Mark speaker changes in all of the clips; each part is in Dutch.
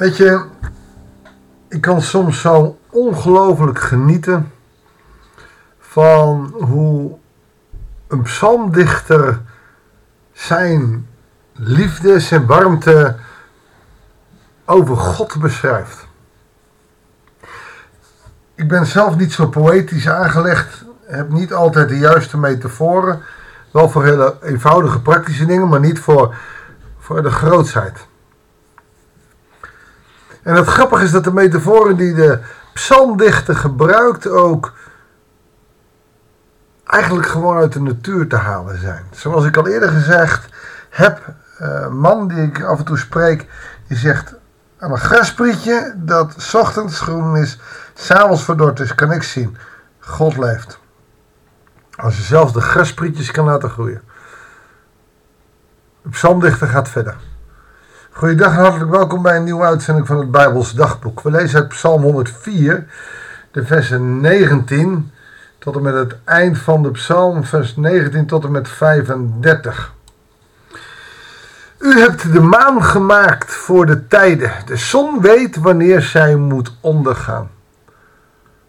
Speaker 1: Weet je, ik kan soms zo ongelooflijk genieten van hoe een psalmdichter zijn liefde, zijn warmte over God beschrijft. Ik ben zelf niet zo poëtisch aangelegd, heb niet altijd de juiste metaforen. Wel voor hele eenvoudige praktische dingen, maar niet voor, voor de grootsheid. En het grappige is dat de metaforen die de psalmdichter gebruikt ook eigenlijk gewoon uit de natuur te halen zijn. Zoals ik al eerder gezegd heb, een eh, man die ik af en toe spreek, die zegt aan een grasprietje dat ochtends groen is, s'avonds verdord is, kan ik zien. God leeft. Als je zelfs de grasprietjes kan laten groeien. De psalmdichter gaat verder. Goedendag en hartelijk welkom bij een nieuwe uitzending van het Bijbels Dagboek. We lezen uit Psalm 104, de versen 19 tot en met het eind van de psalm, vers 19 tot en met 35. U hebt de maan gemaakt voor de tijden. De zon weet wanneer zij moet ondergaan.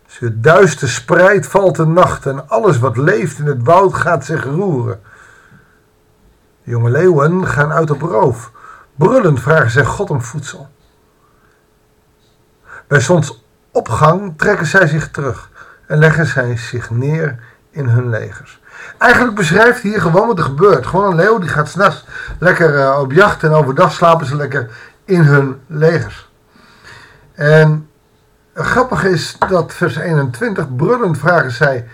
Speaker 1: Als u het duister spreidt, valt de nacht en alles wat leeft in het woud gaat zich roeren. Jonge leeuwen gaan uit op roof. Brullend vragen zij God om voedsel. Bij zonsopgang trekken zij zich terug en leggen zij zich neer in hun legers. Eigenlijk beschrijft hier gewoon wat er gebeurt. Gewoon een leeuw die gaat s'nachts lekker uh, op jacht en overdag slapen ze lekker in hun legers. En grappig is dat vers 21, brullend vragen zij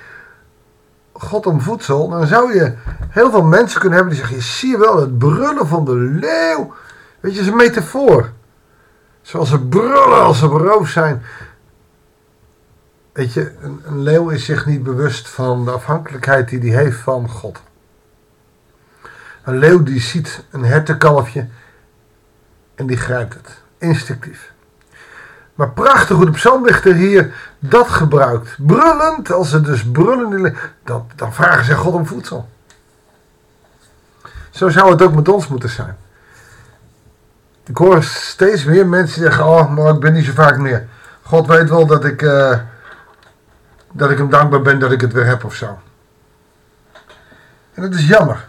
Speaker 1: God om voedsel. Dan zou je heel veel mensen kunnen hebben die zeggen, je zie je wel het brullen van de leeuw. Weet je, is een metafoor. Zoals ze brullen als ze beroofd zijn. Weet je, een, een, leeuw is zich niet bewust van de afhankelijkheid die hij heeft van God. Een leeuw die ziet een hertenkalfje en die grijpt het. Instinctief. Maar prachtig hoe de psalmdichter hier dat gebruikt. Brullend, als ze dus brullen, dan, dan vragen ze God om voedsel. Zo zou het ook met ons moeten zijn. Ik hoor steeds meer mensen zeggen, oh, maar ik ben niet zo vaak meer. God weet wel dat ik... Uh, dat ik hem dankbaar ben dat ik het weer heb of zo. En dat is jammer.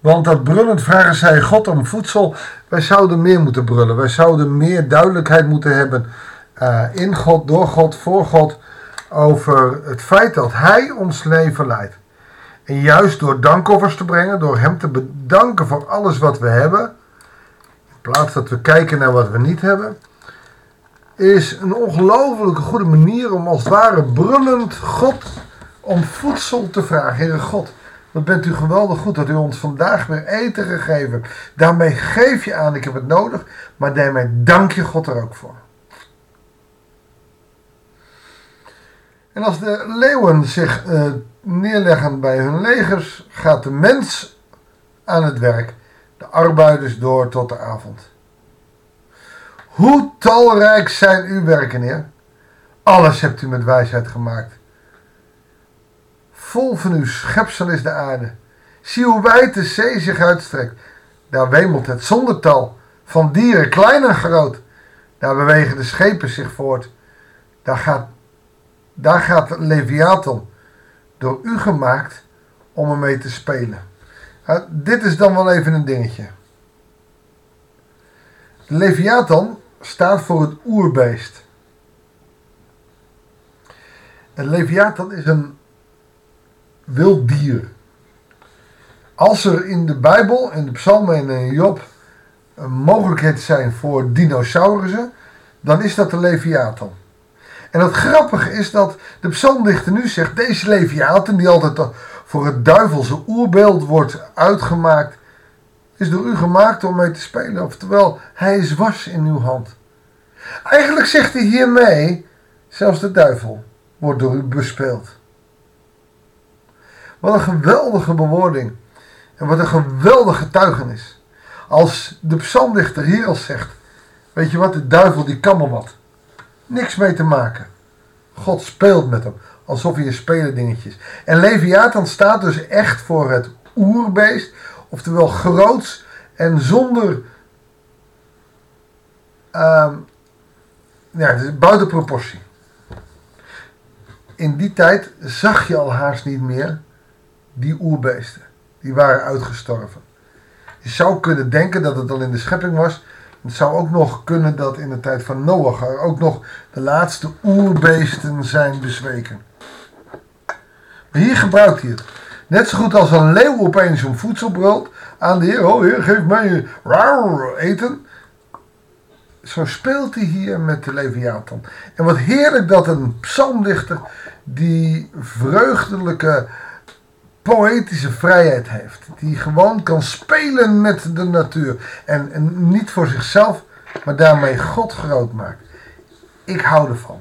Speaker 1: Want dat brullend vragen zij God om voedsel. Wij zouden meer moeten brullen. Wij zouden meer duidelijkheid moeten hebben uh, in God, door God, voor God. Over het feit dat Hij ons leven leidt. En juist door dankoffers te brengen, door Hem te bedanken voor alles wat we hebben. Plaats dat we kijken naar wat we niet hebben is een ongelofelijke goede manier om als het ware brullend God om voedsel te vragen. Heere God, wat bent u geweldig goed dat u ons vandaag weer eten gegeven hebt. Daarmee geef je aan, ik heb het nodig, maar daarmee dank je God er ook voor. En als de leeuwen zich uh, neerleggen bij hun legers, gaat de mens aan het werk, de arbeiders door tot de avond. Hoe talrijk zijn uw werken, Heer? Alles hebt u met wijsheid gemaakt. Vol van uw schepsel is de aarde. Zie hoe wijd de zee zich uitstrekt. Daar wemelt het zonder tal van dieren, klein en groot. Daar bewegen de schepen zich voort. Daar gaat, daar gaat Leviathan, door u gemaakt, om ermee te spelen. Dit is dan wel even een dingetje. De Leviathan staat voor het oerbeest. Een leviathan is een wild dier. Als er in de Bijbel, in de psalmen en in Job een mogelijkheid zijn voor dinosaurussen, dan is dat de leviathan. En het grappige is dat de psalmdichter nu zegt, deze leviathan die altijd voor het duivelse oerbeeld wordt uitgemaakt, is door u gemaakt om mee te spelen. Oftewel, hij is was in uw hand. Eigenlijk zegt hij hiermee, zelfs de duivel wordt door u bespeeld. Wat een geweldige bewoording. En wat een geweldige getuigenis. Als de psalmdichter hier al zegt, weet je wat, de duivel die kan wat. Niks mee te maken. God speelt met hem, alsof hij een spelen dingetjes. En Leviathan staat dus echt voor het oerbeest, oftewel groots en zonder ehm, ja, het is buiten proportie. In die tijd zag je al haast niet meer die oerbeesten. Die waren uitgestorven. Je zou kunnen denken dat het al in de schepping was. Het zou ook nog kunnen dat in de tijd van Noach er ook nog de laatste oerbeesten zijn bezweken. Maar hier gebruikt hij het. Net zo goed als een leeuw opeens om voedsel brult aan de Heer. Oh Heer, geef mij rauw eten. Zo speelt hij hier met de Leviathan. En wat heerlijk dat een psalmdichter die vreugdelijke poëtische vrijheid heeft. Die gewoon kan spelen met de natuur. En, niet voor zichzelf, maar daarmee God groot maakt. Ik hou ervan.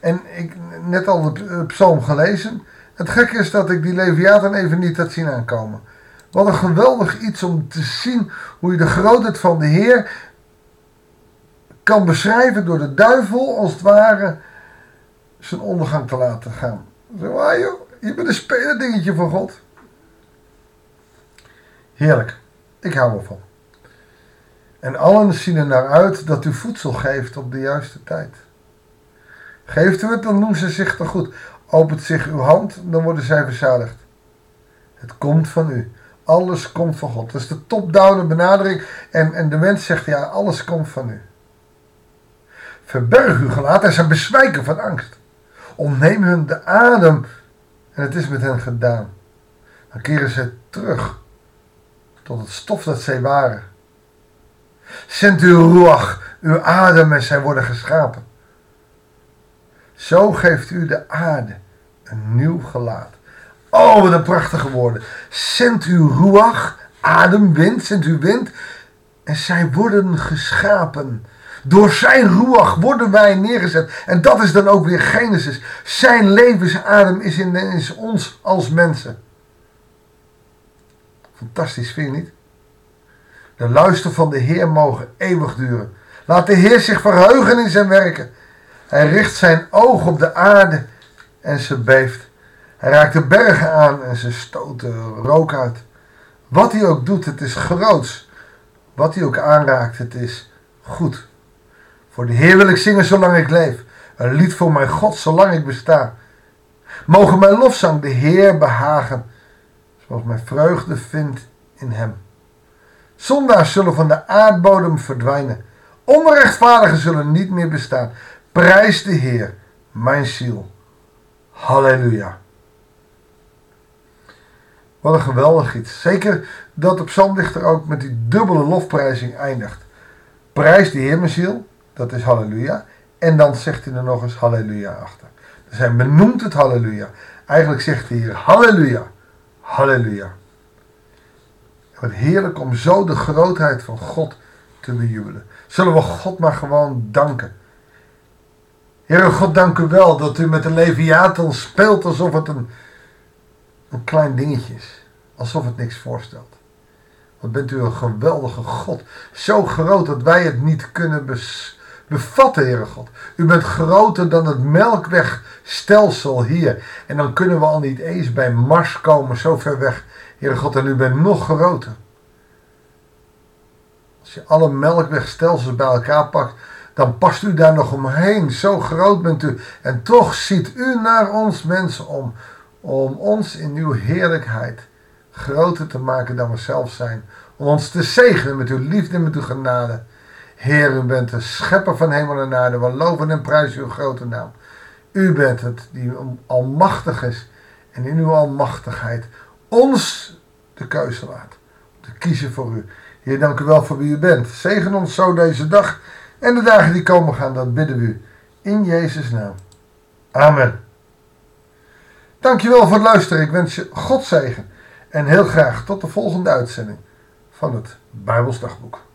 Speaker 1: En ik net al de psalm gelezen. Het gekke is dat ik die Leviathan even niet had zien aankomen. Wat een geweldig iets om te zien hoe je de grootheid van de Heer kan beschrijven door de duivel als het ware zijn ondergang te laten gaan. Zo, ah joh, je bent een spelerdingetje van God. Heerlijk, ik hou ervan. En allen zien er naar uit dat u voedsel geeft op de juiste tijd. Geeft u het, dan doen ze zich toch goed. Opent zich uw hand, dan worden zij verzadigd. Het komt van u. Alles komt van God. Dat is de top-down benadering. En, en de mens zegt, ja, alles komt van u. Verberg uw gelaat en ze bezwijken van angst. Ontneem hun de adem en het is met hen gedaan. Dan keren ze terug tot het stof dat zij waren. Zend uw uw adem en zij worden geschapen. Zo geeft u de aarde een nieuw gelaat. Oh, wat een prachtige woorden. Zend uw adem, wind, zend uw wind. En zij worden geschapen. Door zijn ruach worden wij neergezet. En dat is dan ook weer Genesis. Zijn levensadem is in is ons als mensen. Fantastisch, vind je niet? De luister van de Heer mogen eeuwig duren. Laat de Heer zich verheugen in zijn werken. Hij richt zijn oog op de aarde en ze beeft. Hij raakt de bergen aan en ze stoten rook uit. Wat hij ook doet, het is groots. Wat hij ook aanraakt, het is goed. Voor de Heer wil ik zingen zolang ik leef. Een lied voor mijn God zolang ik besta. Mogen mijn lofzang de Heer behagen, zoals mijn vreugde vindt in Hem. Zondaars zullen van de aardbodem verdwijnen. Onrechtvaardigen zullen niet meer bestaan. Prijs de Heer, mijn ziel. Halleluja. Wat een geweldig iets. Zeker dat de psalmdichter ook met die dubbele lofprijzing eindigt. Prijs de Heer, mijn ziel dat is halleluja. En dan zegt hij er nog eens halleluja achter. Dus hij benoemt het halleluja. Eigenlijk zegt hij hier halleluja, halleluja. Wat heerlijk om zo de grootheid van God te bejubelen. Zullen we God maar gewoon danken. Heere God, dank u wel dat u met de Leviathan speelt alsof het een, een klein dingetje is. Alsof het niks voorstelt. Wat bent u een geweldige God. Zo groot dat wij het niet kunnen bes bevatten, Heere God. U bent groter dan het melkwegstelsel hier. En dan kunnen we al niet eens bij Mars komen, zo ver weg, Heere God. En u bent nog groter. Als je alle melkwegstelsels bij elkaar pakt, dan past u daar nog omheen. Zo groot bent u. En toch ziet u naar ons mensen om. Om ons in uw heerlijkheid groter te maken dan we zelf zijn. Om ons te zegenen met uw liefde en met uw genade. Heer, u bent de schepper van hemel en aarde. We loven en prijzen uw grote naam. U bent het die almachtig is. En in uw almachtigheid ons de keuze laat. Te kiezen voor u. Heer, dank u wel voor wie u bent. Zegen ons zo deze dag. En de dagen die komen gaan, dat bidden we u. In Jezus' naam. Amen. Dankjewel voor het luisteren. Ik wens je God zegen. En heel graag tot de volgende uitzending van het Bijbelsdagboek.